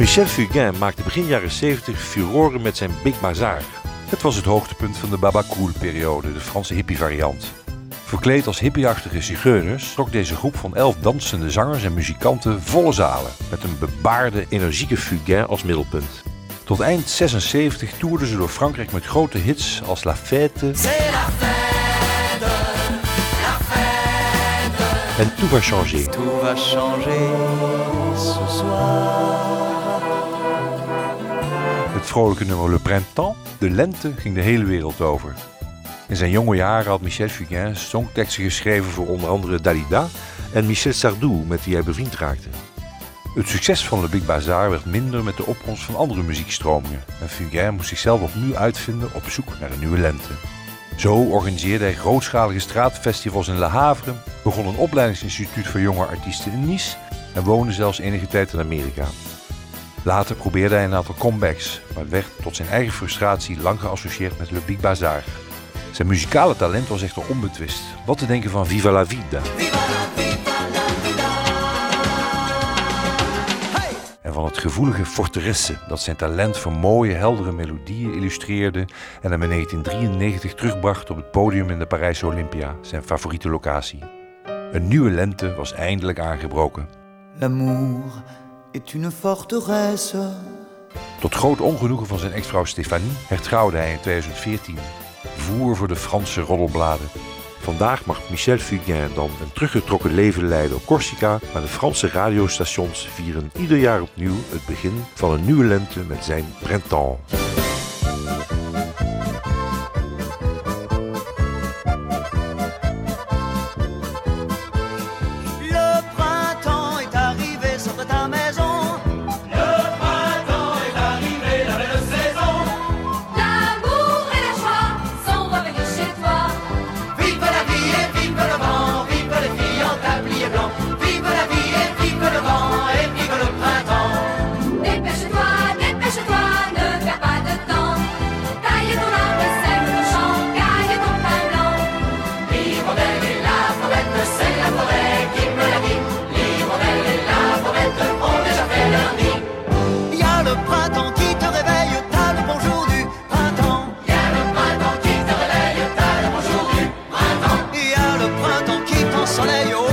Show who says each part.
Speaker 1: Michel Fugain maakte begin jaren 70 furoren met zijn Big Bazaar. Het was het hoogtepunt van de Baba Cool-periode, de Franse hippie-variant. Verkleed als hippieachtige zigeuners trok deze groep van elf dansende zangers en muzikanten volle zalen, met een bebaarde, energieke Fugain als middelpunt. Tot eind 76 toerden ze door Frankrijk met grote hits als La Fête en Tout va changer.
Speaker 2: Tout va changer ce soir.
Speaker 1: Het vrolijke nummer Le Printemps, de lente, ging de hele wereld over. In zijn jonge jaren had Michel Fugain songteksten geschreven voor onder andere Dalida en Michel Sardou, met wie hij bevriend raakte. Het succes van Le Big Bazaar werd minder met de opkomst van andere muziekstromingen en Fugain moest zichzelf opnieuw uitvinden op zoek naar een nieuwe lente. Zo organiseerde hij grootschalige straatfestivals in Le Havre, begon een opleidingsinstituut voor jonge artiesten in Nice en woonde zelfs enige tijd in Amerika. Later probeerde hij een aantal comebacks, maar werd tot zijn eigen frustratie lang geassocieerd met Le Big Bazaar. Zijn muzikale talent was echter onbetwist. Wat te denken van Viva la Vida? En van het gevoelige Forteresse dat zijn talent voor mooie, heldere melodieën illustreerde en hem in 1993 terugbracht op het podium in de Parijse Olympia, zijn favoriete locatie. Een nieuwe lente was eindelijk aangebroken.
Speaker 2: L'amour est une forteresse.
Speaker 1: Tot groot ongenoegen van zijn ex-vrouw Stefanie hertrouwde hij in 2014. Voer voor de Franse roddelbladen. Vandaag mag Michel Fugain dan een teruggetrokken leven leiden op Corsica, maar de Franse radiostations vieren ieder jaar opnieuw het begin van een nieuwe lente met zijn printemps. Le printemps est arrivé sur ta maison. soleil. Oh.